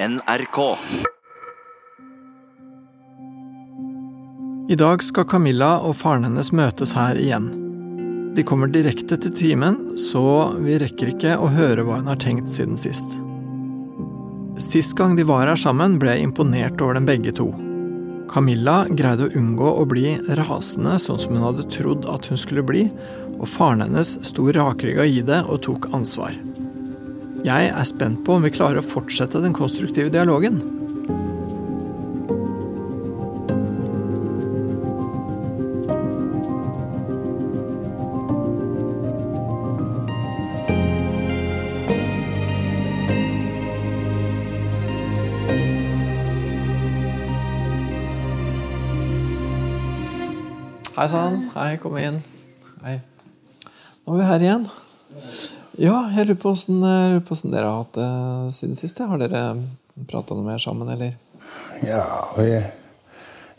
NRK. I dag skal Camilla og faren hennes møtes her igjen. De kommer direkte til timen, så vi rekker ikke å høre hva hun har tenkt siden sist. Sist gang de var her sammen, ble jeg imponert over dem begge to. Camilla greide å unngå å bli rasende sånn som hun hadde trodd at hun skulle bli, og faren hennes sto rakrygga i det og tok ansvar. Jeg er spent på om vi klarer å fortsette den konstruktive dialogen. Hei sann. Hei, kom inn. Hei. Nå er vi her igjen. Ja, jeg lurer på åssen dere har hatt det siden sist. Har dere prata noe mer sammen, eller? Ja, vi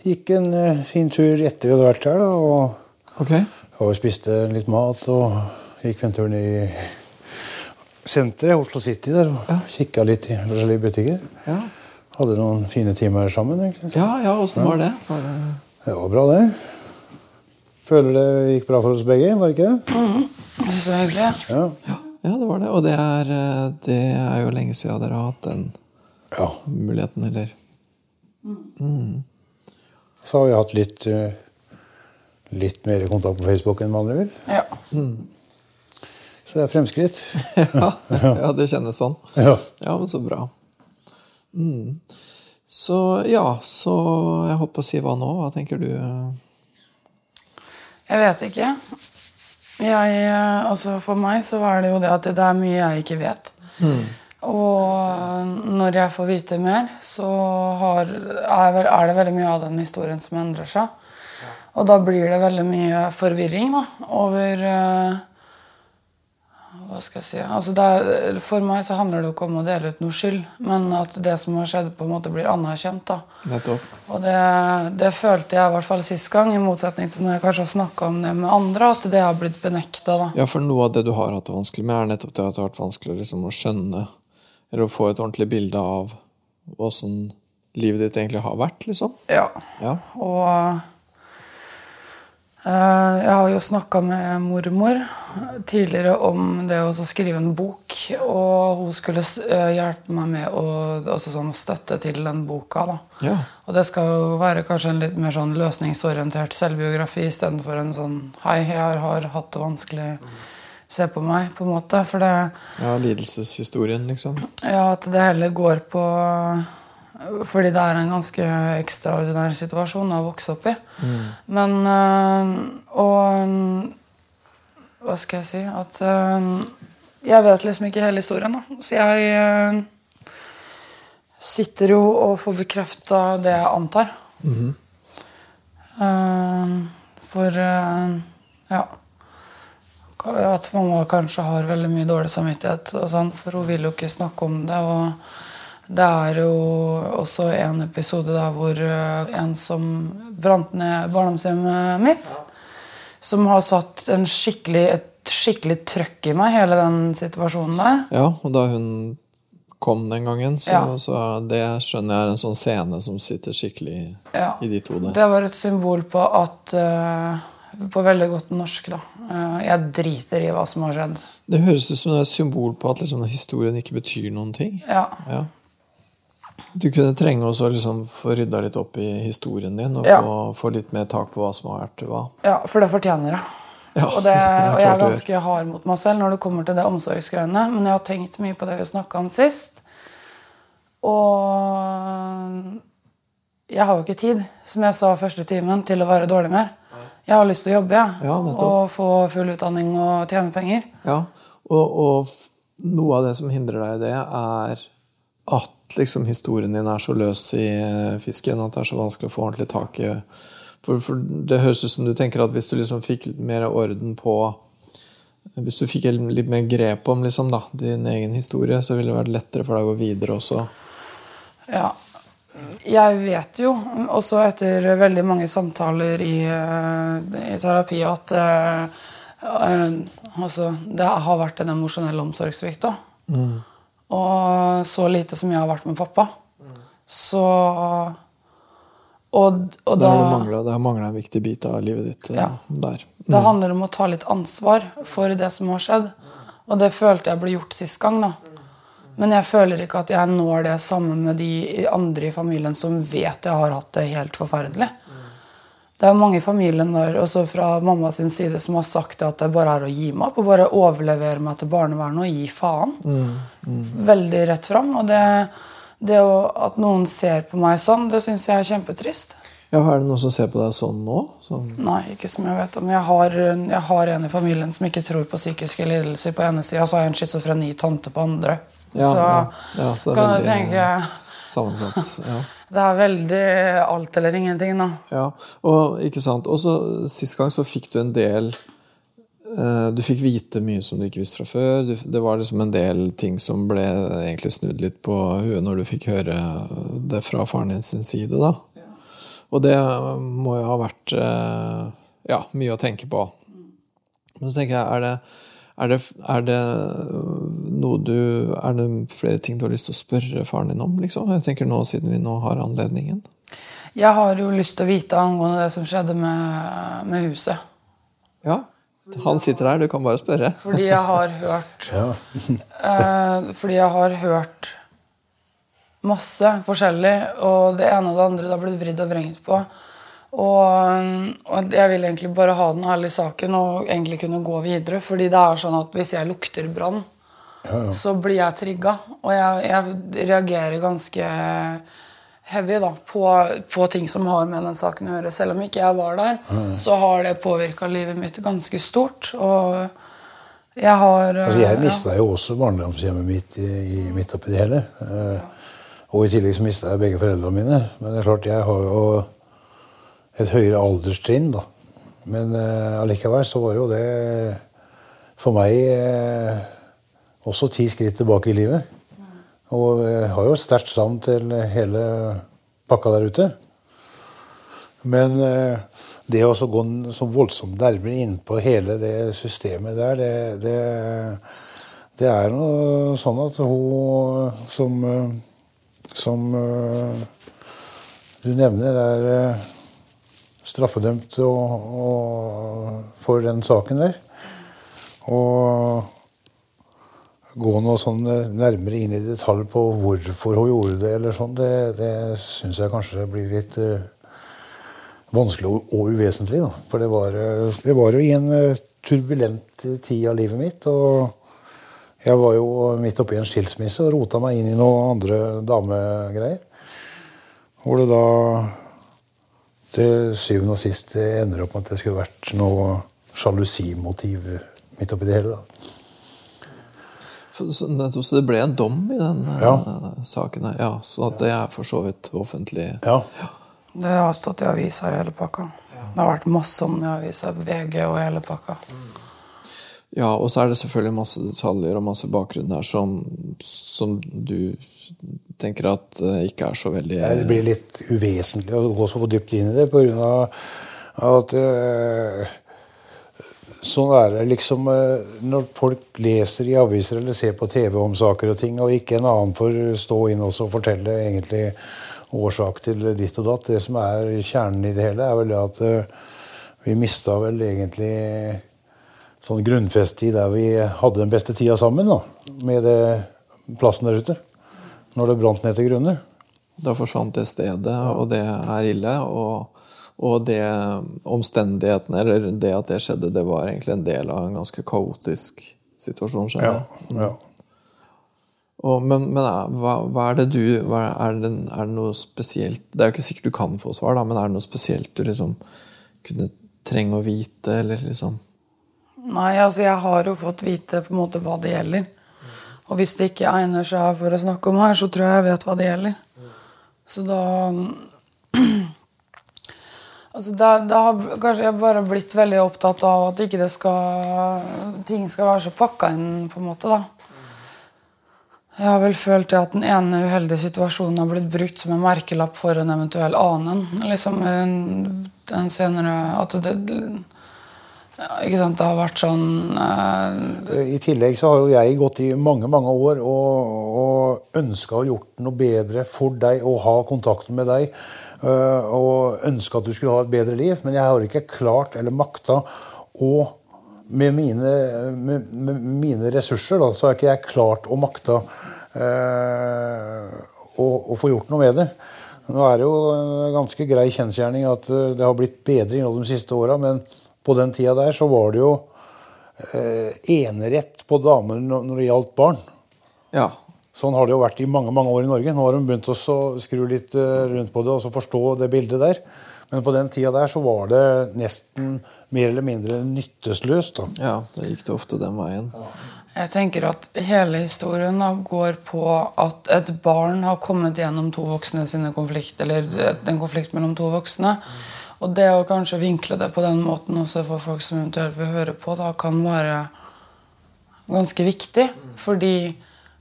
gikk en eh, fin tur etter vi hadde vært her. da, og, Ok. og spiste litt mat og gikk en tur ned i senteret, Oslo City, der, og Ja. kikka litt i forskjellige butikker. Ja, Hadde noen fine timer sammen. egentlig. ja, ja åssen var det? Var det? Det var bra, det. Føler det gikk bra for oss begge, var det ikke det? Så hyggelig. Ja. Ja, det var det. Og det er, eh, det er jo lenge siden dere har hatt den ja. muligheten, eller? Så har vi hatt litt, eh, litt mer kontakt på Facebook enn vanlig, vel. Ja. Så det er fremskritt. Ja, ja det kjennes sånn. Ja. Ja, men så bra. Mm. Så ja, så jeg holdt på å si hva nå? Hva tenker du? Jeg vet ikke. Jeg, eh, altså for meg så var det jo det at det er mye jeg ikke vet. Og når jeg får vite mer, så har, er, er det veldig mye av den historien som endrer seg. Og da blir det veldig mye forvirring da, over eh, Hva skal jeg si altså er, For meg så handler det jo ikke om å dele ut noe skyld, men at det som har skjedd, på en måte blir anerkjent. da. Nettopp. Og det, det følte jeg i hvert fall sist gang, i motsetning til når jeg kanskje har snakka om det med andre, at det har blitt benekta. Ja, for noe av det du har hatt det vanskelig med, er nettopp det at det har vært vanskelig liksom, å skjønne eller å få et ordentlig bilde av åssen livet ditt egentlig har vært, liksom. Ja. Ja. Og jeg har jo snakka med mormor tidligere om det å skrive en bok. Og hun skulle eh, hjelpe meg med å, altså sånn støtte til den boka. Ja. Og det skal jo være kanskje en litt mer sånn løsningsorientert selvbiografi istedenfor en sånn 'hei, jeg har, har hatt det vanskelig, se på meg', på en måte. For det, ja, lidelseshistorien, liksom. ja, at det heller går på Fordi det er en ganske ekstraordinær situasjon å vokse opp i. Men øh, Og hva skal jeg si At øh, jeg vet liksom ikke hele historien, da. Så jeg øh, sitter jo og får bekrefta det jeg antar. Eh, for øh, ja at mamma kanskje har veldig mye dårlig samvittighet, og sånn, for hun vil jo ikke snakke om det. og Det er jo også en episode der hvor eh, en som brant ned barndomshjemmet mitt, som har satt en skikkelig, et skikkelig trøkk i meg, hele den situasjonen der. Ja, og da hun kom den gangen, så, Ja. så det skjønner jeg er en sånn scene som sitter skikkelig Ja. i ditt hode. Det var et symbol på at eh, På veldig godt norsk, da. eh, jeg driter i hva som har skjedd. Det høres ut som det er et symbol på at liksom, historien ikke betyr noen ting. Ja. Ja. Du kunne trenge også å liksom få rydda litt opp i historien din og Ja. få, få litt mer tak på hva som har vært hva. Ja, for det fortjener jeg. Ja, og, det, og jeg er ganske hard mot meg selv når det kommer til det omsorgsgreiene. Men jeg har tenkt mye på det vi snakka om sist. Og jeg har jo ikke tid, som jeg sa første timen, til å være dårlig mer. Jeg har lyst til å jobbe ja, Ja, og få full utdanning og tjene penger. Ja, og, og noe av det som hindrer deg i det, er at liksom historien din er så løs i eh, fisken at det er så vanskelig å få ordentlig tak i for, for det høres ut som du tenker at hvis du liksom fikk mer orden på Hvis du fikk litt mer grep om liksom da, din egen historie, så ville det vært lettere for deg å gå videre også. Ja. Jeg vet jo, også etter veldig mange samtaler i, eh, i terapi, at uh, uh, altså, det har vært en emosjonell omsorgssvikt. da. Og så lite som jeg har vært med pappa. Så Og, og da det har mangla en viktig bit av livet ditt eh, Ja. der. Det handler om å ta litt ansvar for det som har skjedd. Og det følte jeg ble gjort sist gang. da. Men jeg føler ikke at jeg når det sammen med de andre i familien som vet jeg har hatt det helt forferdelig. Det er mange i familien der, også fra mamma sin side som har sagt at det bare er å gi meg opp og bare overlevere meg til barnevernet og gi faen. Veldig rett fram. Og det, det å, at noen ser på meg sånn, det syns jeg er kjempetrist. Ja, Er det noen som ser på deg sånn nå? Sånn, Nei, ikke som jeg vet om. Jeg har, jeg har en i familien som ikke tror på psykiske lidelser på ene sida, så har jeg en schizofreni tante på andre. Ja, så ja. Ja, så det er kan du veldig- tenke sammensatt. Ja. Det er veldig alt eller ingenting, da. ja. Og ikke sant. Og så sist gang så fikk du en del eh, Du fikk vite mye som du ikke visste fra før. Du, det var liksom en del ting som ble egentlig snudd litt på huet når du fikk høre det fra faren din sin side, da. Og det må jo ha vært eh, ja, mye å tenke på. Men så tenker jeg, er det, er det, er det noe du Er det flere ting du har lyst til å spørre faren din om, liksom? Jeg tenker nå, siden vi nå har anledningen. Jeg har jo lyst til å vite angående det som skjedde med, med huset. Ja. Han sitter der, du kan bare spørre. Fordi jeg har hørt Ja. eh, Fordi jeg har hørt masse forskjellig, og det ene og det andre det har blitt vridd og vrengt på. Og, og jeg vil egentlig bare ha den ærlige saken og egentlig kunne gå videre. Fordi det er sånn at hvis jeg lukter brann, så blir jeg trigga. Og jeg, jeg reagerer ganske heavy da, på, på ting som har med den saken å gjøre. Selv om ikke jeg var der, så har det påvirka livet mitt ganske stort. Og jeg har Altså, jeg ja. mista jo også barndomshjemmet mitt i, i, midt oppi det hele. Eh, og i tillegg så mista jeg begge foreldrene mine. Men det er klart, jeg har jo et høyere alderstrinn, da. Men eh, allikevel så var jo det for meg eh, også ti skritt tilbake i livet. Og jeg har jo et sterkt savn til hele pakka der ute. Men eh, det å gå så voldsomt nærmere innpå hele det systemet der, det, det, det er noe sånn at hun som, eh, som eh, du nevner, er eh, straffedømt og, og for den saken der. Og gå noe sånn nærmere inn i detalj på hvorfor hun gjorde det, eller sånn, det, det syns jeg kanskje blir litt uh, vanskelig og, og uvesentlig. Da. For det var, eh, det var jo i en eh, turbulent tid av livet mitt. Og jeg var jo midt oppi en skilsmisse og rota meg inn i noen andre damegreier. Hvor det da til syvende og sist ender opp med at det skulle vært noe sjalusimotiv midt oppi det hele. da. Så, det ble en dom i den eh, Ja. saken her. Ja, så at det er for så vidt offentlig. Ja. Det har stått i avisa i hele pakka. Det har vært masse om det i avisa, VG og hele pakka. Ja, og så er det selvfølgelig masse detaljer og masse bakgrunn her som, som du tenker at eh, ikke er så veldig Det blir litt uvesentlig å gå så dypt inn i det pga. at eh, Sånn er det liksom eh, når folk leser i aviser eller ser på TV om saker og ting, og ikke en annen får stå inn og fortelle egentlig årsak til ditt og datt. Det som er kjernen i det hele, er vel det at vi mista vel egentlig sånn grunnfesttid der vi hadde den beste tida sammen, da, med plassen der ute. Når det brant ned til grunner. Da forsvant det stedet, og det er ille. Og, og det omstendighetene, eller det at det skjedde, det var egentlig en del av en ganske kaotisk situasjon. Ja, ja. Og, men men hva, hva er det du hva er, det, er det noe spesielt Det er jo ikke sikkert du kan få svar, da, men er det noe spesielt du liksom kunne trenge å vite, eller liksom Nei, altså jeg har jo fått vite på en måte hva det gjelder. Og hvis det ikke egner seg for å snakke om her, så tror jeg jeg vet hva det gjelder. Så da Altså da, da har kanskje jeg bare blitt veldig opptatt av at ikke skal ting skal være så pakka inn, på en måte, da. Jeg har vel følt at den ene uheldige situasjonen har blitt brukt som en merkelapp for en eventuell annen. Liksom en, en senere At det ikke sant, Det har vært sånn uh... I tillegg så har jo jeg gått i mange mange år og, og ønska å gjort noe bedre for deg og ha kontakten med deg. Uh, og ønska at du skulle ha et bedre liv, men jeg har ikke klart eller makta å med mine, med, med mine ressurser da, så har ikke jeg klart å makta uh, å, å få gjort noe med det. Nå er det jo en ganske grei kjensgjerning at det har blitt bedring de siste åra, men på den tida der så var det jo eh, enerett på damer når det gjaldt barn. Ja. Sånn har det jo vært i mange mange år i Norge. Nå har de begynt å skru litt eh, rundt på det og så forstå det bildet der. Men på den tida der så var det nesten mer eller mindre nytteløst. da. ja, da gikk det ofte den veien. Jeg tenker at hele historien da går på at et barn har kommet gjennom to voksne sine konflikt, eller en konflikt mellom to voksne. Og det å kanskje vinkle det på den måten også for folk som eventuelt vil høre på, da kan være ganske viktig. Fordi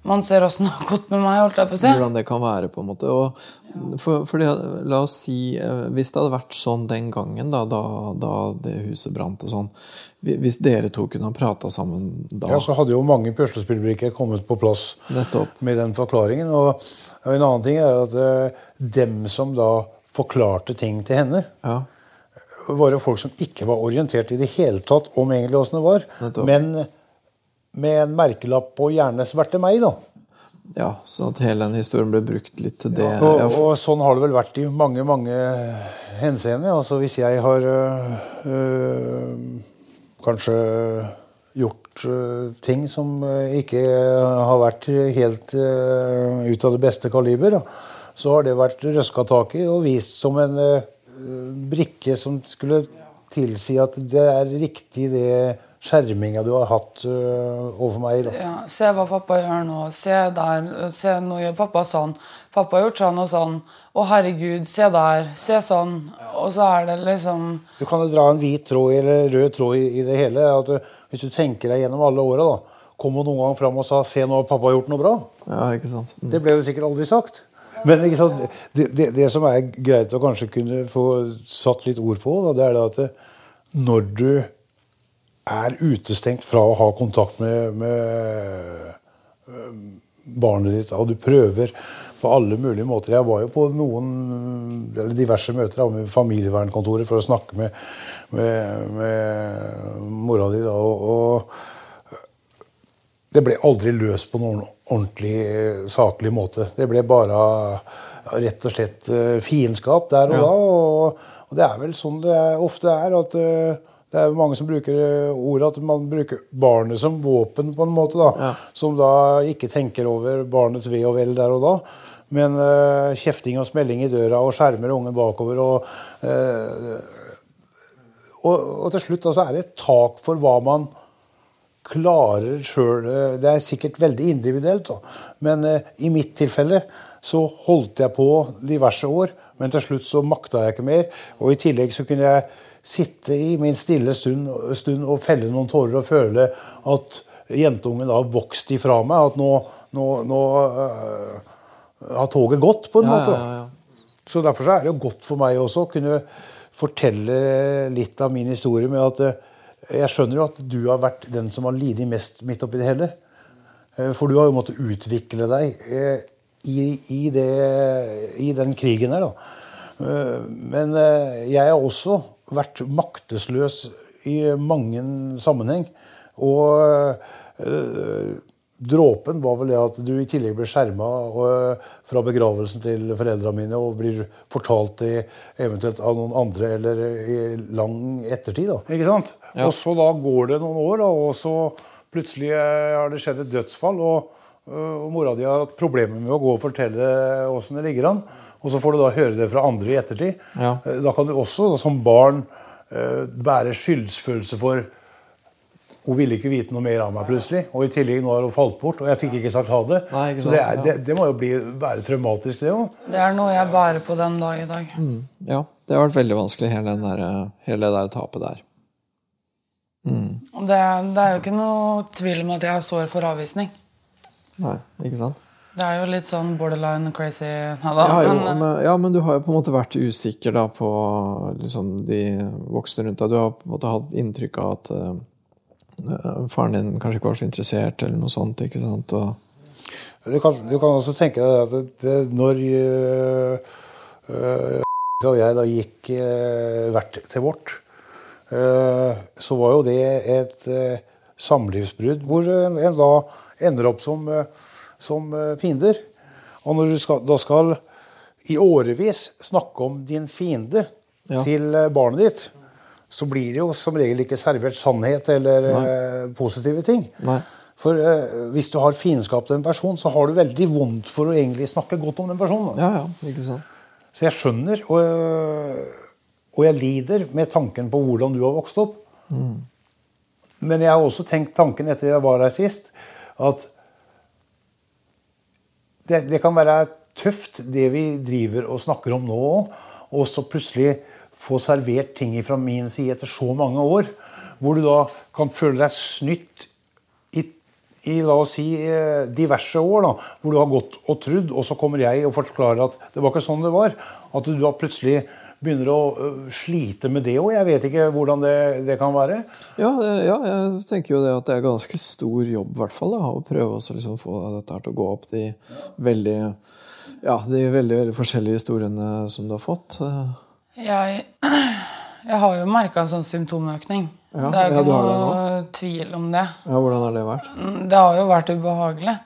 man ser åssen det har gått med meg. holdt jeg på å si. Hvordan det kan være, på en måte. Og for, fordi, la oss si eh, Hvis det hadde vært sånn den gangen, da, da, da det huset brant og sånn Hvis dere to kunne ha prata sammen da Ja, Så hadde jo mange puslespillbrikker kommet på plass Nettopp. med den forklaringen. Og og en annen ting er at eh, dem som da forklarte ting til henne, Ja. var jo folk som ikke var orientert i det hele tatt om egentlig åssen det var. Nettopp. Men med en merkelapp på 'gjerne sverte meg', da. ja, sånn at hele den historien ble brukt litt til det. Og, Ja, og sånn har det vel vært i mange, mange henseende. Altså hvis jeg har øh, øh, kanskje gjort øh, ting som ikke har vært helt øh, ut av det beste kaliber, da, så har det vært røska tak i og vist som en uh, brikke som skulle tilsi at det er riktig det skjerminga du har hatt uh, overfor meg. Da. Ja, se hva pappa gjør nå. Se der. Se, nå gjør pappa sånn. Pappa har gjort sånn og sånn. Å, herregud, se der. Se sånn. Og så er det liksom Du kan jo dra en hvit tråd eller rød tråd i, i det hele. at du, Hvis du tenker deg gjennom alle åra, kom hun noen gang fram og sa 'Se, nå har pappa gjort noe bra'. ja, ikke sant? Mm. Det ble jo sikkert aldri sagt. Men? Det, det, det som er greit å kanskje kunne få satt litt ord på, da, det er at når du er utestengt fra å ha kontakt med, med øh, barnet ditt, og du prøver på alle mulige måter Jeg var jo på noen eller diverse møter med familievernkontoret for å snakke med, med, med mora di. Da, og, og det ble aldri løst på noen ordentlig eh, saklig måte. Det ble bare rett og slett eh, fiendskap der og Ja. da. Og, det er vel sånn det ofte er. at eh, det er mange som bruker ordet at man bruker barnet som våpen, på en måte. da, Ja. Som da ikke tenker over barnets ve og vel der og da. Men uh, kjefting og smelling i døra og skjermer ungen bakover og uh, og, og til slutt da, så er det et tak for hva man klarer sjøl. Det er sikkert veldig individuelt, da. men eh, i mitt tilfelle så holdt jeg på diverse år. Men til slutt så makta jeg ikke mer. Og i tillegg så kunne jeg sitte i min stille stund, stund og felle noen tårer og føle at jentungen da vokste ifra meg. At nå, nå, nå uh, har toget gått, på en Ja, måte. ja, ja. Så derfor så er det jo godt for meg også å kunne fortelle litt av min historie med at eh, jeg skjønner jo at du har vært den som har lidd mest midt oppi det hele. Eh, For du har jo måttet utvikle deg eh, i, i, det, i den krigen her, da. Eh, Men jeg har også vært maktesløs i mange sammenheng. Og Dråpen var vel det at du i tillegg blir skjerma fra begravelsen til foreldrene mine og blir fortalt det eventuelt av noen andre eller i lang ettertid. da. Ikke sant? Ja. Og så da går det noen år, da, og så plutselig eh, har det skjedd et dødsfall. Og, øh, og mora di har hatt problemer med å gå og fortelle åssen det ligger an. Og så får du da høre det fra andre i ettertid. Ja. Eh, Da kan du også da, som barn eh, bære skyldsfølelse for hun ville ikke vite noe mer av meg plutselig. Og i tillegg nå har hun falt bort, og jeg fikk ikke sagt ha det. Nei, sant, Så det, er, ja. det, det må jo bli, være traumatisk, det òg. Det er noe jeg bærer på den dag i dag. Ja, det har vært veldig vanskelig, hele, den der, hele det der tapet der. Mm. det, det er jo ikke noe tvil om at jeg har sår for avvisning. Nei, ikke sant? Det er jo litt sånn borderline crazy da. Ja, jo, men, eh, men, ja, men du har jo på en måte vært usikker da på liksom, de voksne rundt deg. Du har på en måte hatt inntrykk av at uh, faren din kanskje ikke var så interessert, eller noe sånt. ikke sant? Og, Du kan, du kan også tenke deg at det, det, når øh, øh, og jeg da gikk øh, hvert til vårt, øh, så var jo det et samlivsbrudd hvor en, en da ender opp som, som fiender. Og når du skal, da skal i årevis snakke om din fiende Ja. til barnet ditt, så blir det jo som regel ikke servert sannhet eller øh, positive ting. nei. For eh, hvis du har fiendskap til en person, så har du veldig vondt for å egentlig snakke godt om den personen. Ja, ja, ikke sant. Så jeg skjønner, og, eh, og jeg lider med tanken på hvordan du har vokst opp. Men jeg har også tenkt tanken etter jeg var her sist, at det, det kan være tøft, det vi driver og snakker om nå òg, og så plutselig få servert ting fra min side etter så mange år, hvor du da kan føle deg snytt i, i la oss si, eh, diverse år, da, hvor du har gått og trudd, og så kommer jeg og forklarer at det var ikke sånn det var. At du da plutselig begynner å slite med det òg. Jeg vet ikke hvordan det, det kan være. Ja, ja, jeg tenker jo det at det er ganske stor jobb, i hvert fall, da, å prøve å liksom få dette til å gå opp de veldig ja, de veldig, veldig forskjellige historiene som du har fått. Jeg, jeg har jo merka sånn symptomøkning. Ja, det er jo ja, ikke du noe tvil om det. Ja, Hvordan har det vært? Det har jo vært ubehagelig.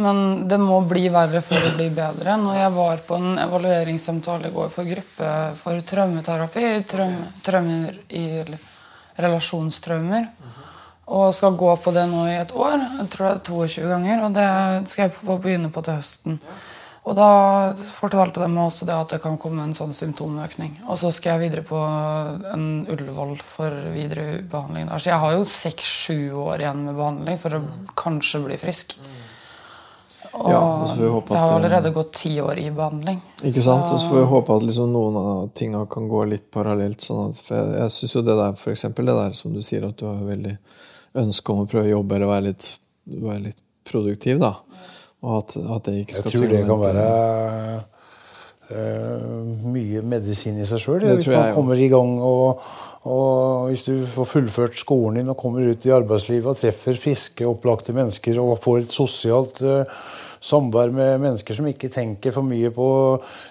Men det må bli verre for å bli bedre. Når jeg var på en evalueringssamtale i går for gruppe for traumeterapi, traume, traumer i relasjonstraumer, og skal gå på det nå i et år, jeg tror det er 22 ganger, og det skal jeg få begynne på til høsten. Og da fortalte de meg også det at det kan komme en sånn symptomøkning. Og så skal jeg videre på en Ullevål for videre behandling. der. Så jeg har jo seks-sju år igjen med behandling for å kanskje bli frisk. Og Ja, jeg har eh, allerede gått ti år i behandling. Ikke sant? Og så får vi håpe at liksom noen av tinga kan gå litt parallelt. Sånn at, jeg, jeg synes jo det der, for eksempel det der som du sier, at du har veldig ønske om å prøve å jobbe eller være litt, være litt produktiv, da. Og at, at det ikke Jeg tror det kan være uh, mye medisin i seg sjøl. Det Hvis tror jeg man kommer i gang og, og hvis du får fullført skolen din og kommer ut i arbeidslivet og treffer friske, opplagte mennesker og får et sosialt uh, samvær med mennesker som ikke tenker for mye på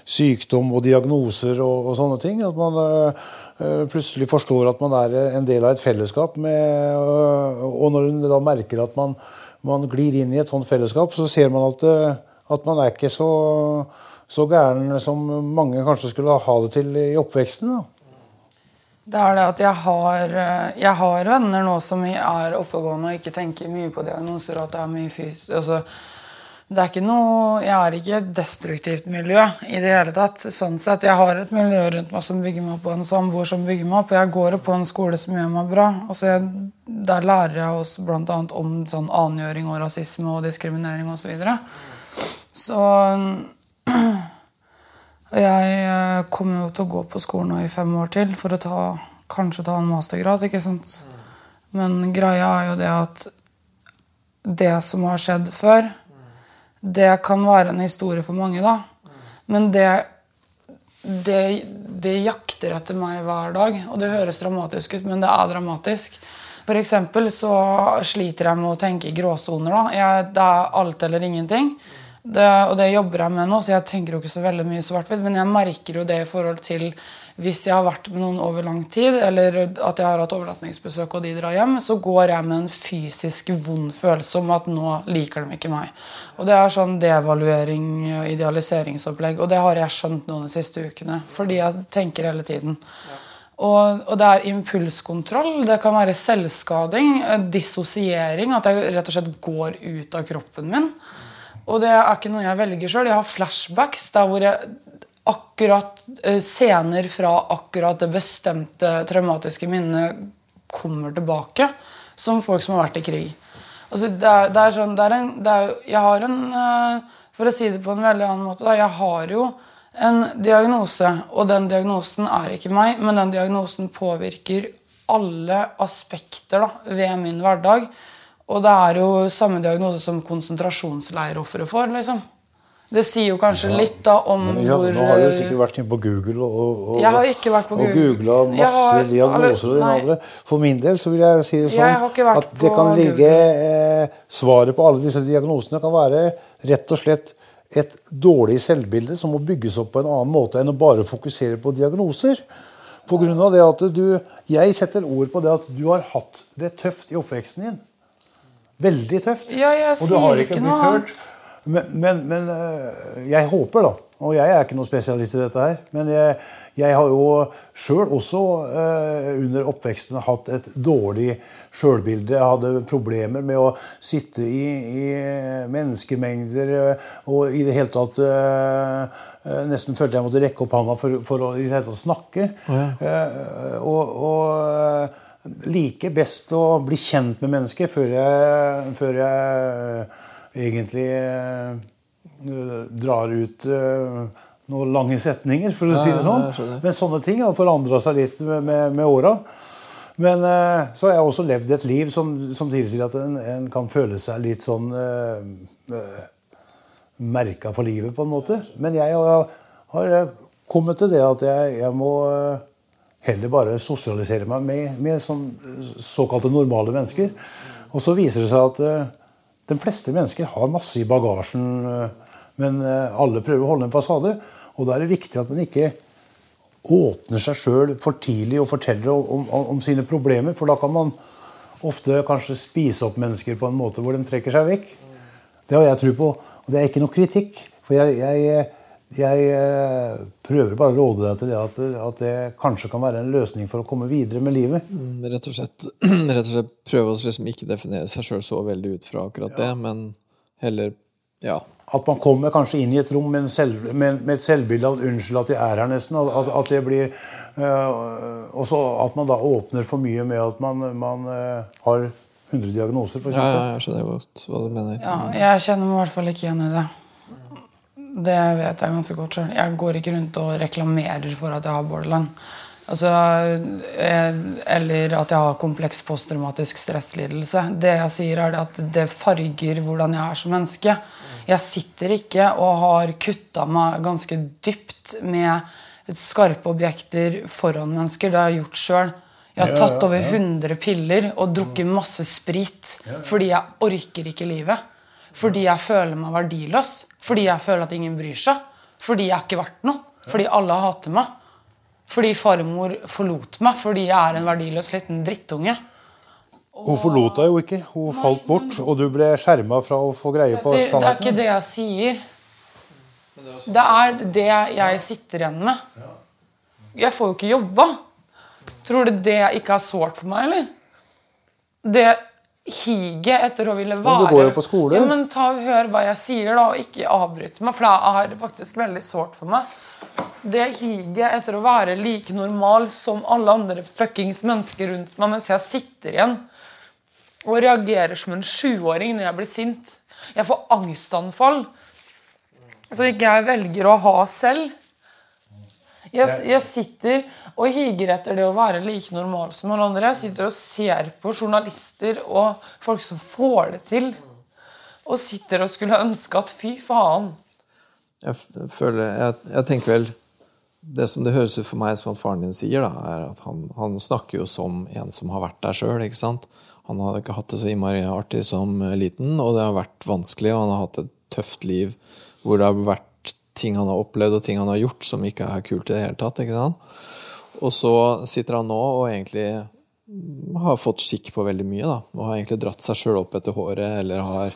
sykdom og diagnoser og, og sånne ting. At man eh, plutselig forstår at man er en del av et fellesskap. Med, eh, og når en da merker at man, man glir inn i et sånt fellesskap, så ser man at, eh, at man er ikke så, så gæren som mange kanskje skulle ha det til i oppveksten. Da. Det er det at jeg har, eh, jeg har venner nå som er oppegående og ikke tenker mye på diagnoser. og at det er mye fys altså, det er ikke noe, Jeg er ikke et destruktivt miljø i det hele tatt. sånn sett. Jeg har et miljø rundt meg som bygger meg opp, og en samboer som bygger meg opp. og Jeg går på en skole som gjør meg bra. altså jeg, Der lærer jeg oss bl.a. om sånn annengjøring og rasisme og diskriminering osv. Så, videre. så jeg eh, kommer jo til å gå på skolen i fem år til for å ta, kanskje ta en mastergrad. ikke sant? Men greia er jo det at det som har skjedd før, det kan være en historie for mange, da. Men det, det, det jakter etter meg hver dag. Og det høres dramatisk ut, men det er dramatisk. For eksempel så sliter jeg med å tenke i gråsoner. da. Jeg, det er alt eller ingenting. Det, og det jobber jeg med nå, så jeg tenker jo ikke så veldig mye svart-hvitt. Men jeg merker jo det i forhold til hvis jeg har vært med noen over lang tid, eller at jeg har hatt overnattingsbesøk og de drar hjem, så går jeg med en fysisk vond følelse om at nå liker de ikke meg. Og det er sånn devaluering og idealiseringsopplegg. Og det har jeg skjønt nå de siste ukene. Fordi jeg tenker hele tiden. Og, og det er impulskontroll, det kan være selvskading, eh, dissosiering. At jeg rett og slett går ut av kroppen min. Og det er ikke noe jeg velger sjøl. Jeg har flashbacks der hvor jeg akkurat eh, scener fra akkurat det bestemte traumatiske minnet kommer tilbake. Som folk som har vært i krig. Altså, det er, det er sånn, det er en, det er, Jeg har en eh, For å si det på en veldig annen måte da, Jeg har jo en diagnose, og den diagnosen er ikke meg, men den diagnosen påvirker alle aspekter da, ved min hverdag. Og det er jo samme diagnose som konsentrasjonsleirofre får. liksom. Det sier jo kanskje litt da om Men, ja, hvor nå har du jo sikkert vært inne på Google og, og, Jeg har ikke vært på og googla masse har- diagnoser. og andre. For min del så vil jeg si det sånn at det kan ligge eh, Svaret på alle disse diagnosene kan være rett og slett et dårlig selvbilde som må bygges opp på en annen måte enn å bare fokusere på diagnoser. På grunn av det at du, Jeg setter ord på det at du har hatt det tøft i oppveksten din. Veldig tøft. Ja, jeg og du har sier ikke ikke blitt noe hørt. Men, men, men øh, jeg håper, da Og jeg er ikke noen spesialist i dette her. Men jeg, jeg har jo sjøl også eh, under oppveksten hatt et dårlig sjølbilde. Jeg hadde problemer med å sitte i, i menneskemengder øh, og i det hele tatt øh, øh, Nesten følte jeg måtte rekke opp hånda for, for å i det hele tatt snakke. Eh, og, og liker best å bli kjent med mennesker før jeg, før jeg egentlig eh, drar ut eh, noen lange setninger, for å si det sånn. Men sånne ting har forandra seg litt med, med, med åra. Men eh, så har jeg også levd et liv som, som tilsier at en, en kan føle seg litt sånn uh, merka for livet, på en måte. Men jeg har, har kommet til det at jeg, jeg må eh, heller bare sosialisere meg med, med sånn, såkalte normale mennesker. Og så viser det seg at uh, de fleste mennesker har masse i bagasjen, uh, men uh, alle prøver å holde en fasade. Og da er det viktig at man ikke åpner seg sjøl for tidlig og forteller om, om, om sine problemer. For da kan man ofte kanskje spise opp mennesker på en måte hvor de trekker seg vekk. Det har jeg tro på. Og det er ikke noe kritikk. For jeg, jeg, jeg eh, prøver bare å råde deg til det at, at det kanskje kan være en løsning for å komme videre med livet. Mm, Rett og slett, rett og slett prøve å liksom ikke definere seg sjøl så veldig ut fra akkurat det, men heller ja. At man kommer kanskje inn i et rom med, en selv, med, med et selvbilde av 'unnskyld at jeg er her', nesten. At, at, at det blir øh, Og så at man da åpner for mye med at man, man øh, har 100 diagnoser, f.eks. ja, ja, jeg skjønner godt hva du mener. Ja, jeg kjenner meg i hvert fall ikke igjen i det. Det vet jeg ganske godt sjøl. Jeg går ikke rundt og reklamerer for at jeg har borderline. Altså, eh, eller at jeg har kompleks posttraumatisk stresslidelse. Det jeg sier, er at det farger hvordan jeg er som menneske. Jeg sitter ikke og har kutta meg ganske dypt med skarpe objekter foran mennesker. Det har jeg gjort sjøl. Jeg har tatt over 100 piller og drukket masse sprit fordi jeg orker ikke livet. Fordi jeg føler meg verdiløs. Fordi jeg føler at ingen bryr seg. Fordi jeg er ikke verdt noe. Fordi alle hater meg. Fordi farmor forlot meg fordi jeg er en verdiløs liten drittunge. Hun forlot deg jo ikke. Hun falt bort, og du ble skjerma fra å få greie på Det, det er ikke det jeg sier. Det er det jeg sitter igjen med. Jeg får jo ikke jobba. Tror du det ikke er sårt for meg, eller? Det higet etter å ville være Men du går jo på skole. Ja, men ta og Hør hva jeg sier, da, og ikke avbryt meg, for det er faktisk veldig sårt for meg. Det higet etter å være like normal som alle andre fuckings mennesker rundt meg, mens jeg sitter igjen og reagerer som en sjuåring når jeg blir sint. Jeg får angstanfall som ikke jeg velger å ha selv. Jeg, jeg sitter og higer etter det å være like normal som alle andre. Jeg sitter og ser på journalister og folk som får det til. Og sitter og skulle ønske at fy faen. Jeg, føler, jeg, jeg tenker vel Det som det høres ut for meg som at faren din sier, da, er at han, han snakker jo som en som har vært der sjøl. Han hadde ikke hatt det så innmari artig som liten, og det har vært vanskelig. og Han har hatt et tøft liv hvor det har vært ting han har opplevd og ting han har gjort som ikke er kult i det hele tatt. ikke sant? Og så sitter han nå og egentlig har fått skikk på veldig mye. da, Og har egentlig dratt seg sjøl opp etter håret eller har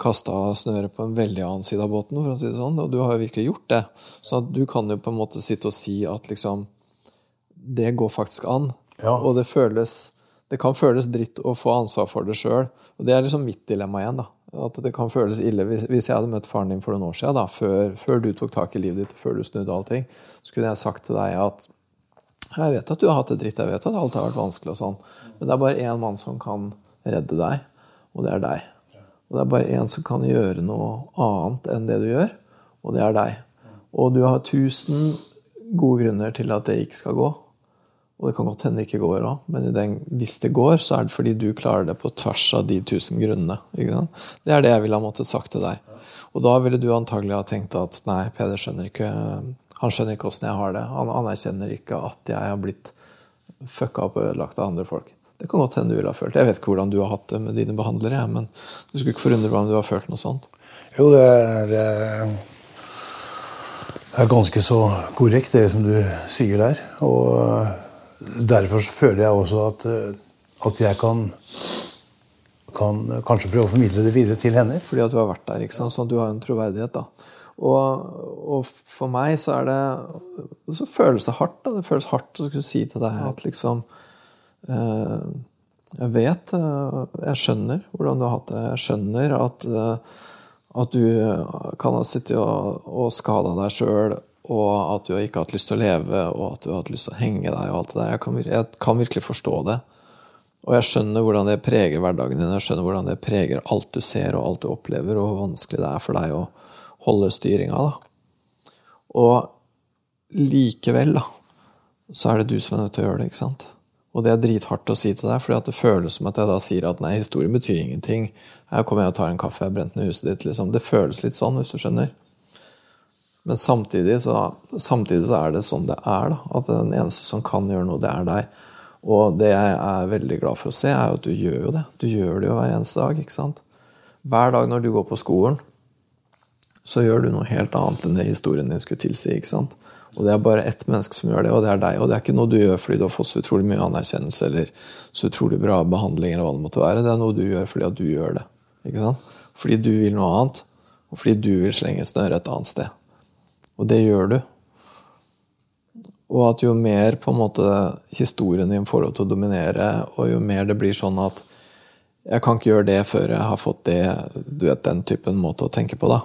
kasta snøret på en veldig annen side av båten. for å si det sånn, Og du har jo virkelig gjort det. Så du kan jo på en måte sitte og si at liksom Det går faktisk an. Ja. Og det føles Det kan føles dritt å få ansvar for det sjøl. Og det er liksom mitt dilemma igjen. da, At det kan føles ille hvis, hvis jeg hadde møtt faren din for noen år siden, da, før, før du tok tak i livet ditt, før du snudde allting, så kunne jeg sagt til deg at jeg vet at du har hatt det dritt, jeg vet at alt har vært vanskelig, og sånn, men det er bare én mann som kan redde deg, og det er deg. Og det er bare én som kan gjøre noe annet enn det du gjør, og det er deg. Og du har tusen gode grunner til at det ikke skal gå. Og det kan godt hende det ikke går òg, men den, hvis det går, så er det fordi du klarer det på tvers av de tusen grunnene. Det er det jeg ville ha måttet sagt til deg. Og da ville du antagelig ha tenkt at nei, Peder skjønner ikke han skjønner ikke åssen jeg har det. Han anerkjenner ikke at jeg har blitt fucka opp og ødelagt av andre folk. Det kan godt hende du ville ha følt. Jeg vet ikke hvordan du har hatt det med dine behandlere, men du skulle ikke forundre meg om du har følt noe sånt. Jo, det, det, det er ganske så korrekt, det som du sier der. Og derfor føler jeg også at, at jeg kan, kan kanskje prøve å formidle det videre til henne. Fordi at du har vært der, ikke sant? så du har en troverdighet. da. Og, og, for meg så er det Så føles det hardt. da, Det føles hardt å skulle si til deg at liksom eh, Jeg vet eh, Jeg skjønner hvordan du har hatt det. Jeg skjønner at eh, at du kan ha sittet og, og skada deg sjøl, og at du ikke har hatt lyst til å leve, og at du har hatt lyst til å henge deg. og alt det der. Jeg kan, jeg kan, virkelig forstå det. Og jeg skjønner hvordan det preger hverdagen din. Jeg skjønner hvordan det preger alt du ser og alt du opplever, og hvor vanskelig det er for deg å holde styringa. Og likevel, da, så er det du som er nødt til å gjøre det. ikke sant? Og det er drithardt å si til deg, fordi det føles som at jeg da sier at nei, historien betyr ingenting. Her kommer jeg og tar en kaffe, jeg har brent ned huset ditt. liksom. Det føles litt sånn, hvis du skjønner. Men samtidig så, samtidig så, er det sånn det er. da, At den eneste som kan gjøre noe, det er deg. Og det jeg er veldig glad for å se, er at du gjør jo det. Du gjør det jo hver eneste dag. ikke sant? Hver dag når du går på skolen, så gjør du noe helt annet enn det historien din skulle tilsi. ikke sant? Og det er bare ett menneske som gjør det, og det er deg. Og det er ikke noe du gjør fordi du har fått så utrolig mye anerkjennelse eller så utrolig bra behandling, eller hva det måtte være. Det er noe du gjør fordi at du gjør det. ikke sant? Fordi du vil noe annet, og fordi du vil slenge snøret et annet sted. Og det gjør du. Og at jo mer på en måte historien din får lov til å dominere, og jo mer det blir sånn at jeg kan ikke gjøre det før jeg har fått det, du vet, den typen måte å tenke på, da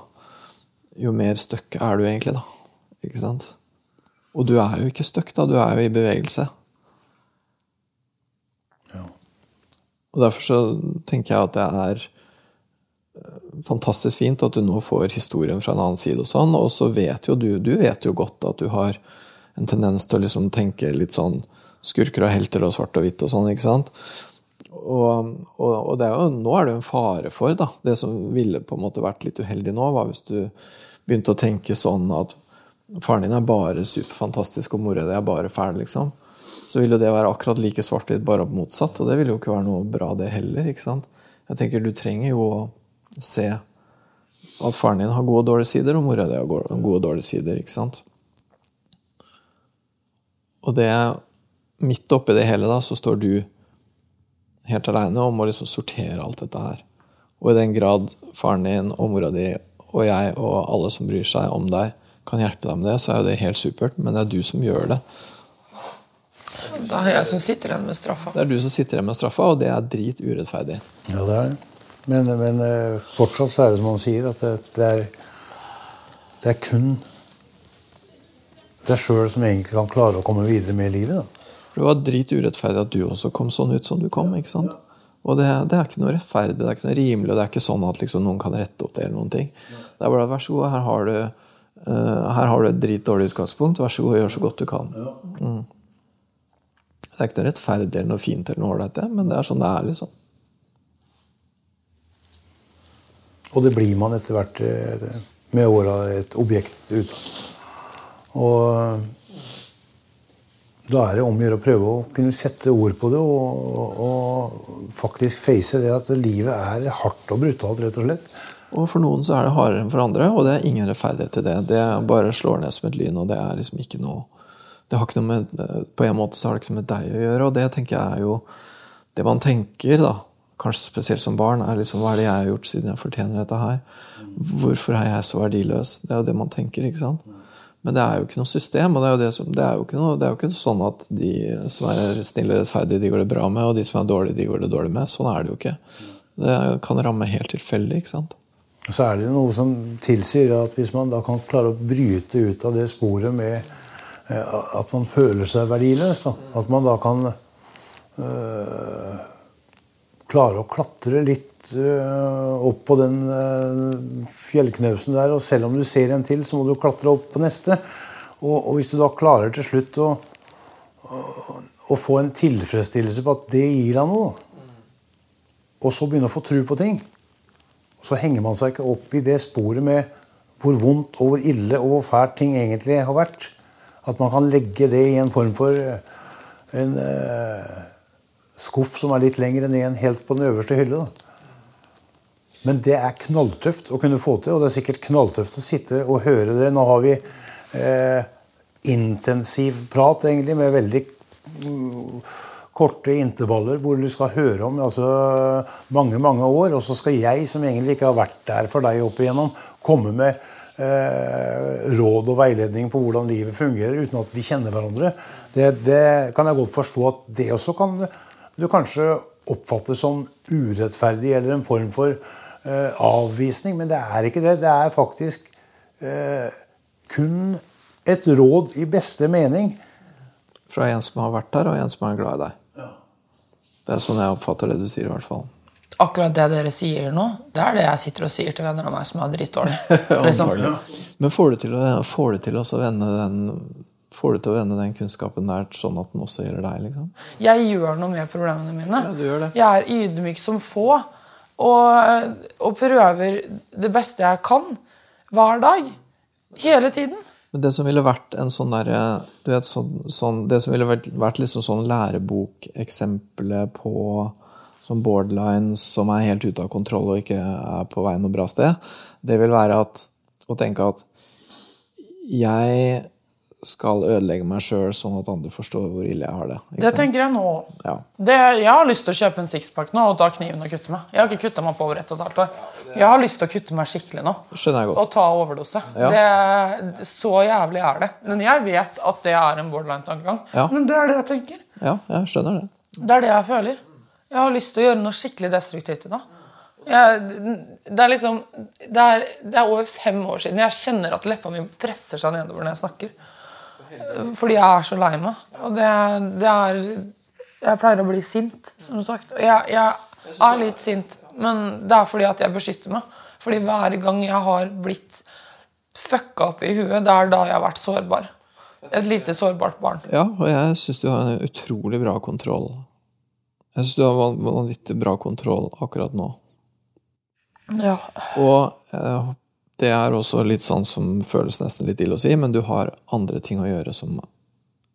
jo mer støkk er du egentlig, da. Ikke sant? Og du er jo ikke støkk, da. Du er jo i bevegelse. Ja. Og derfor så tenker jeg at det er fantastisk fint at du nå får historien fra en annen side. Og sånn, og så vet jo du du vet jo godt at du har en tendens til å liksom tenke litt sånn skurker og helter og svart og hvitt og sånn. ikke sant? Og, og, og er jo, nå er det jo en fare for da, Det som ville på en måte vært litt uheldig nå, var hvis du begynte å tenke sånn at faren din er bare superfantastisk, og mora di er bare fæl, liksom. Så ville det være akkurat like svart-hvitt, bare motsatt. Og det ville jo ikke være noe bra, det heller. ikke sant? Jeg tenker Du trenger jo å se at faren din har gode og dårlige sider, og mora di har gode og dårlige sider. ikke sant? Og det midt oppi det hele da, så står du helt aleine og må liksom sortere alt dette her. Og i den grad faren din og mora di og jeg og alle som bryr seg om deg, kan hjelpe deg med det, så er jo det helt supert. Men det er du som gjør det. Da er jeg som sitter igjen med straffa. Det er du som sitter igjen med straffa, og det er drit urettferdig. Ja, det er det. Men, men eh, fortsatt så er det som han sier, at det, det er det er kun deg sjøl som egentlig kan klare å komme videre med livet. da. Det var drit urettferdig at du også kom sånn ut som du kom. ikke sant? Og det, det, er ikke noe rettferdig, det er ikke noe rimelig, og det er ikke sånn at liksom noen kan rette opp det. eller noen ting. Det er bare vær så god, her har du, uh, her har du et dritdårlig utgangspunkt. Vær så god, gjør så godt du kan. Mm. Det er ikke noe rettferdig eller noe fint eller noe ålreit, men det er sånn det er. liksom. Og det blir man etter hvert eh, med åra et objekt ut. Og da er det om å gjøre å prøve å kunne sette ord på det og, og, faktisk face det at livet er hardt og brutalt, rett og slett. Og for noen så er det hardere enn for andre, og det er ingen rettferdighet til det. Det bare slår ned som et lyn, og det er liksom ikke noe det har ikke noe med, På en måte så har det ikke noe med deg å gjøre, og det tenker jeg er jo Det man tenker, da, kanskje spesielt som barn, er liksom hva er det jeg har gjort siden jeg fortjener dette her? Hvorfor er jeg så verdiløs? Det er jo det man tenker. ikke sant? Men det er jo ikke noe system. og Det er jo, ikke, ikke sånn at de som er snille og rettferdige, de går det bra med, og de som er dårlige, de går det dårlig med. Sånn er det jo ikke. Det kan ramme helt tilfeldig. ikke sant? Så er det noe som tilsier at hvis man da kan klare å bryte ut av det sporet med eh, at man føler seg verdiløs, da, at man da kan øh, klare å klatre litt uh, opp på den uh, fjellknausen der. Og selv om du ser en til, så må du klatre opp på neste. Og, hvis du da klarer til slutt å, å, få en tilfredsstillelse på at det gir deg noe. Og så begynne å få tro på ting. Så henger man seg ikke opp i det sporet med hvor vondt og hvor ille og hvor fælt ting egentlig har vært. At man kan legge det i en form for eh, en skuff som er litt lengre ned enn helt på den øverste hylle. Da. Men det er knalltøft å kunne få til, og det er sikkert knalltøft å sitte og høre det. Nå har vi eh, intensiv prat egentlig med veldig mm, korte intervaller hvor du skal høre om altså, mange mange år. Og så skal jeg, som egentlig ikke har vært der for deg opp igjennom, komme med eh, råd og veiledning på hvordan livet fungerer uten at vi kjenner hverandre. Det, det kan jeg godt forstå at det også kan du kanskje oppfatter som urettferdig eller en form for eh, avvisning. Men det er ikke det. Det er faktisk eh, kun et råd i beste mening. Fra en som har vært der, og en som er glad i deg. Det er sånn jeg oppfatter det du sier. i hvert fall. Akkurat det dere sier nå, det er det jeg sitter og sier til venner av meg som er drittdårlige. liksom. Men får du til å, får du til å vende den Får du til å vende den kunnskapen der sånn at den også gjelder deg? liksom? Jeg gjør noe med problemene mine. Ja, du gjør det. Jeg er ydmyk som få. Og, og prøver det beste jeg kan hver dag. Hele tiden. Men det som ville vært en sånn derre sånn, sånn, Det som ville vært, vært liksom sånn lærebokeksempelet på som borderlines som er helt ute av kontroll og ikke er på vei noe bra sted, det vil være at, å tenke at jeg skal ødelegge meg sjøl sånn at andre forstår hvor ille jeg har det. det sant? tenker jeg nå. Ja. Det, jeg har lyst til å kjøpe en sixpack nå og ta kniven og kutte meg. Jeg har ikke kutta meg på over ett og et halvt år. Jeg har lyst til å kutte meg skikkelig nå. Skjønner jeg godt. Og ta overdose. Ja. Det, så jævlig er det. Men jeg vet at det er en borderline-tankegang. Ja. Men det er det jeg tenker. Ja, jeg skjønner det. Det er det jeg føler. Jeg har lyst til å gjøre noe skikkelig destruktivt i dag. Jeg, det er liksom det er, det er over fem år siden. Jeg kjenner at leppa mi presser seg nedover når jeg snakker. Fordi jeg er så lei meg. Og det, det, er Jeg pleier å bli sint, som sagt. Og jeg, jeg, er litt sint, men det er fordi at jeg beskytter meg. Fordi hver gang jeg har blitt fucka opp i huet, det er da jeg har vært sårbar. Et lite sårbart barn. Ja, og jeg syns du har en utrolig bra kontroll. Jeg syns du har vanvittig bra kontroll akkurat nå. Ja. Og jeg det er også litt sånn som føles nesten litt ille å si, men du har andre ting å gjøre som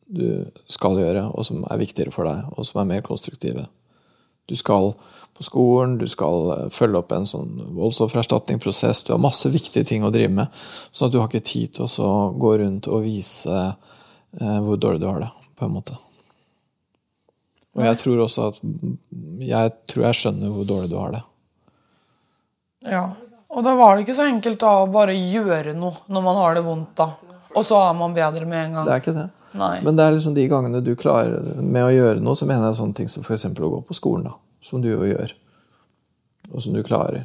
du skal gjøre, og som er viktigere for deg, og som er mer konstruktive. Du skal på skolen, du skal eh, følge opp en sånn voldsoffererstatningsprosess. Du har masse viktige ting å drive med, sånn at du har ikke tid til å gå rundt og vise eh, hvor dårlig du har det, på en måte. Og jeg tror også at Jeg tror jeg skjønner hvor dårlig du har det. Ja. Og da var det ikke så enkelt da å bare gjøre noe når man har det vondt. da. Og så er man bedre med en gang. Det er ikke det. Nei. Men det er liksom de gangene du klarer med å gjøre noe, så mener jeg sånne ting som f.eks. å gå på skolen. da, Som du jo gjør. Og som du klarer.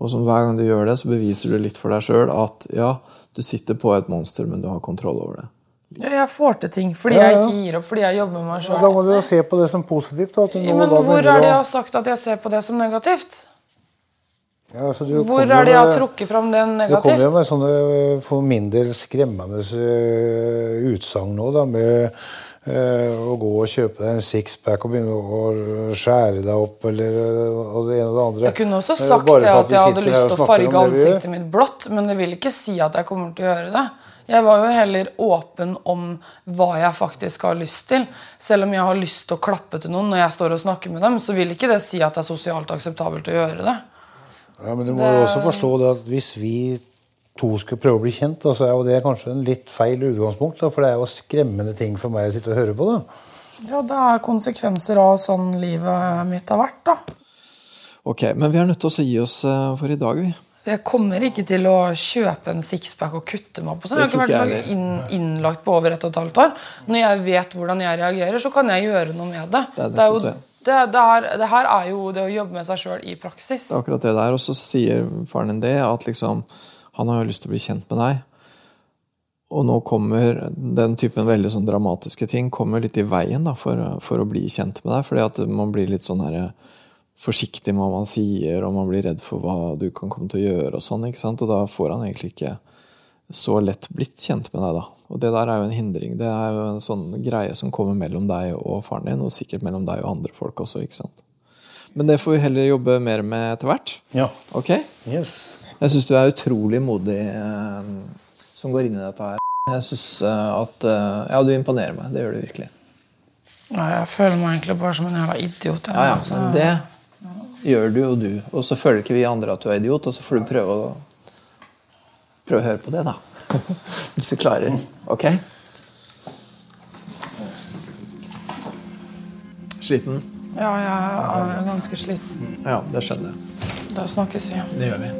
Og som hver gang du gjør det, så beviser du litt for deg sjøl at ja, du sitter på et monster, men du har kontroll over det. Ja, jeg får til ting fordi ja, ja. jeg ikke gir opp, fordi jeg jobber med meg sjøl. Da må du jo se på det som positivt. Da, men hvor er det jeg har sagt at jeg ser på det som negativt? Ja, altså Hvor er det jeg har trukket fram den negativt? Du kommer jo med sånne for min del skremmende uh, utsagn nå, da, med uh, å gå og kjøpe deg en sixpack og begynne å skjære deg opp, eller og det ene og det andre. Jeg kunne også sagt det at jeg hadde lyst til å farge ansiktet mitt blått, men det vil ikke si at jeg kommer til å gjøre det. Jeg var jo heller åpen om hva jeg faktisk har lyst til. Selv om jeg har lyst til å klappe til noen når jeg står og snakker med dem, så vil ikke det si at det er sosialt akseptabelt å gjøre det. Ja, Men du må jo også forstå det at hvis vi to skulle prøve å bli kjent, så er jo det kanskje en litt feil utgangspunkt. Da, for det er jo skremmende ting for meg å sitte og høre på. da. Ja, det er konsekvenser av sånn livet mitt har vært, da. Ok, Men vi er nødt til å gi oss eh, for i dag, vi. Jeg kommer ikke til å kjøpe en sixpack og kutte meg på sånn. Jeg har ikke vært inn, innlagt på over et og et halvt år. Når jeg vet hvordan jeg reagerer, så kan jeg gjøre noe med det. Det er, det er jo det, det, her, det, her er jo det å jobbe med seg sjøl i praksis. Det er akkurat det der. Og så sier faren din det, at liksom, han har lyst til å bli kjent med deg. Og nå kommer den typen veldig sånn dramatiske ting kommer litt i veien da, for, for, å bli kjent med deg. fordi at man blir litt sånn her, forsiktig med hva man sier, og man blir redd for hva du kan komme til å gjøre. Og sånn, ikke sant? Og da får han egentlig ikke så lett blitt kjent med deg, da. Og det der er jo en hindring. Det er jo en sånn greie som kommer mellom deg og faren din, og sikkert mellom deg og andre folk også, ikke sant. Men det får vi heller jobbe mer med etter hvert. Ja. Ok? Yes. Jeg syns du er utrolig modig eh, som går inn i dette her. Jeg syns eh, at eh, Ja, du imponerer meg. Det gjør du virkelig. Ja, jeg føler meg egentlig bare som en jævla idiot. jeg, Ja, ja, altså. men det gjør du og du. Og så føler ikke vi andre at du er idiot, og så får du prøve å Prøve å høre på det, da. Hvis du klarer. Ok? Sliten? Ja, jeg er ganske sliten. Ja, det skjønner jeg. Da snakkes vi. Det gjør vi.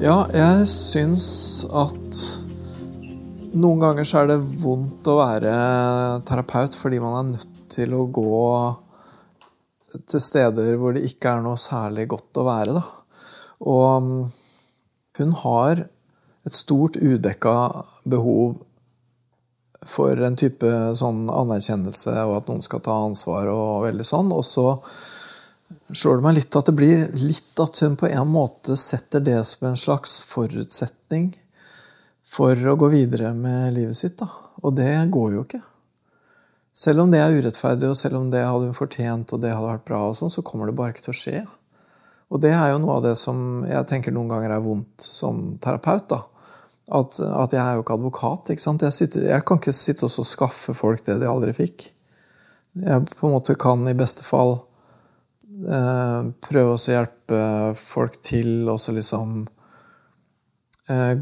Ja, jeg syns at noen ganger så er det vondt å være terapeut fordi man er nødt til å gå til steder hvor det ikke er noe særlig godt å være. Da. Og mm, hun har et stort udekka behov for en type sånn anerkjennelse og at noen skal ta ansvar og veldig sånn. Og så slår det meg litt at det blir litt at hun på en måte setter det som en slags forutsetning for å gå videre med livet sitt. Da. Og det går jo ikke. Selv om det er urettferdig, og selv om det hadde hun fortjent, og det hadde vært bra, og sånn, så kommer det bare ikke til å skje. Og det er jo noe av det som jeg tenker noen ganger er vondt som terapeut. da. At, at jeg er jo ikke advokat. ikke sant? Jeg, sitter, jeg kan ikke sitte og skaffe folk det de aldri fikk. Jeg på en måte kan i beste fall eh, prøve å hjelpe folk til å liksom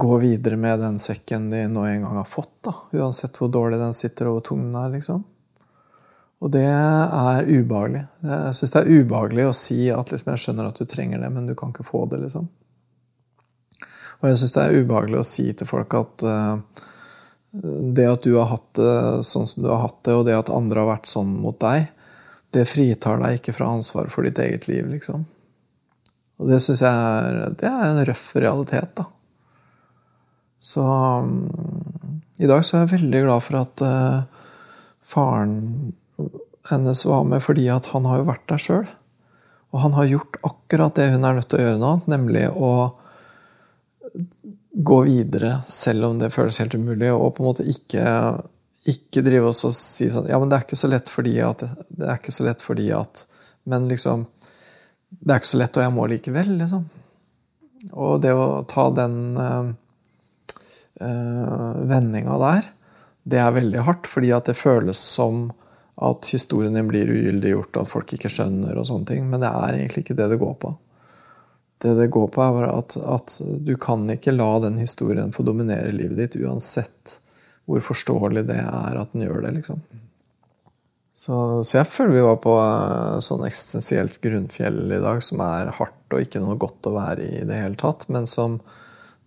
gå videre med den sekken de nå en gang har fått. da, Uansett hvor dårlig den sitter og hvor tung den er. liksom. Og det er ubehagelig. Jeg syns det er ubehagelig å si at liksom, jeg skjønner at du trenger det, men du kan ikke få det. liksom. Og jeg syns det er ubehagelig å si til folk at uh, det at du har hatt det sånn som du har hatt det, og det at andre har vært sånn mot deg, det fritar deg ikke fra ansvaret for ditt eget liv, liksom. Og det syns jeg er, det er en røff realitet, da. Så um, i dag så er jeg veldig glad for at uh, faren hennes var med, fordi at han har jo vært der sjøl. Og han har gjort akkurat det hun er nødt til å gjøre nå, nemlig å gå videre selv om det føles helt umulig, og på en måte ikke, ikke drive oss og si sånn Ja, men det er ikke så lett fordi at Det er ikke så lett fordi at Men liksom Det er ikke så lett, og jeg må likevel, liksom. Og det å ta den uh, vendinga der, det er veldig hardt, fordi at det føles som at historien din blir ugyldiggjort, at folk ikke skjønner, og sånne ting. Men det er egentlig ikke det det går på. Det det går på, er at, at du kan ikke la den historien få dominere livet ditt, uansett hvor forståelig det er at den gjør det. liksom. Så, så jeg føler vi var på eh, sånn eksistensielt grunnfjell i dag, som er hardt og ikke noe godt å være i i det hele tatt, men som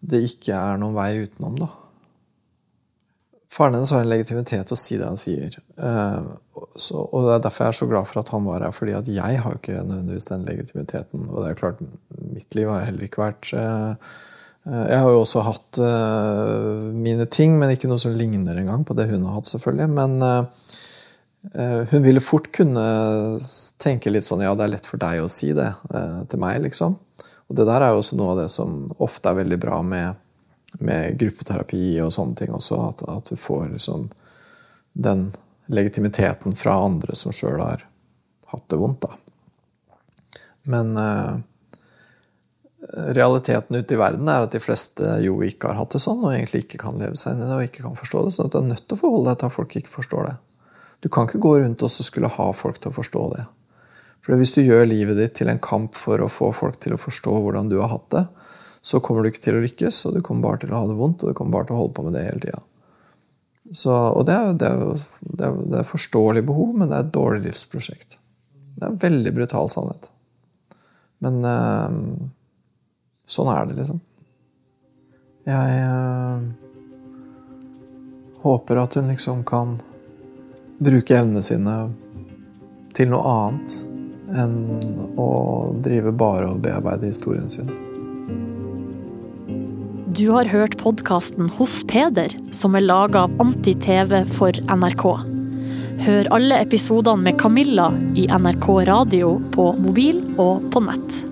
det ikke er noen vei utenom. da. Faren hennes har en legitimitet til å si det han sier. Eh, så, og Det er derfor jeg er så glad for at han var her, fordi at jeg har jo ikke nødvendigvis den legitimiteten. Og det er klart, mitt liv har heller ikke vært eh, eh, Jeg har jo også hatt mine ting, men ikke noe som ligner engang på det hun har hatt, selvfølgelig. Men hun ville fort kunne tenke litt sånn Ja, det er lett for deg å si det til meg, liksom. Og det der er jo også noe av det som ofte er veldig bra med med gruppeterapi og sånne ting også. At, at du får liksom den legitimiteten fra andre som sjøl har hatt det vondt. da. Men eh, realiteten ute i verden er at de fleste jo ikke har hatt det sånn, og egentlig ikke kan leve seg inn i det og ikke kan forstå det. Så du er nødt til å forholde deg til at folk ikke forstår det. Du kan ikke gå rundt og skulle ha folk til å forstå det. For hvis du gjør livet ditt til en kamp for å få folk til å forstå hvordan du har hatt det, så kommer du ikke til å lykkes, og du kommer bare til å ha det vondt, og du kommer bare til å holde på med det hele tida. Og det er, det, det, det er forståelig behov, men det er et dårlig livsprosjekt. Det er en veldig brutal sannhet. Men eh, sånn er det, liksom. Jeg eh, håper at hun liksom kan bruke evnene sine til noe annet enn å drive bare og bearbeide historien sin. Du har hørt podkasten Hos Peder, som er laga av Anti-TV for NRK. Hør alle episodene med Camilla i NRK radio på mobil og på nett.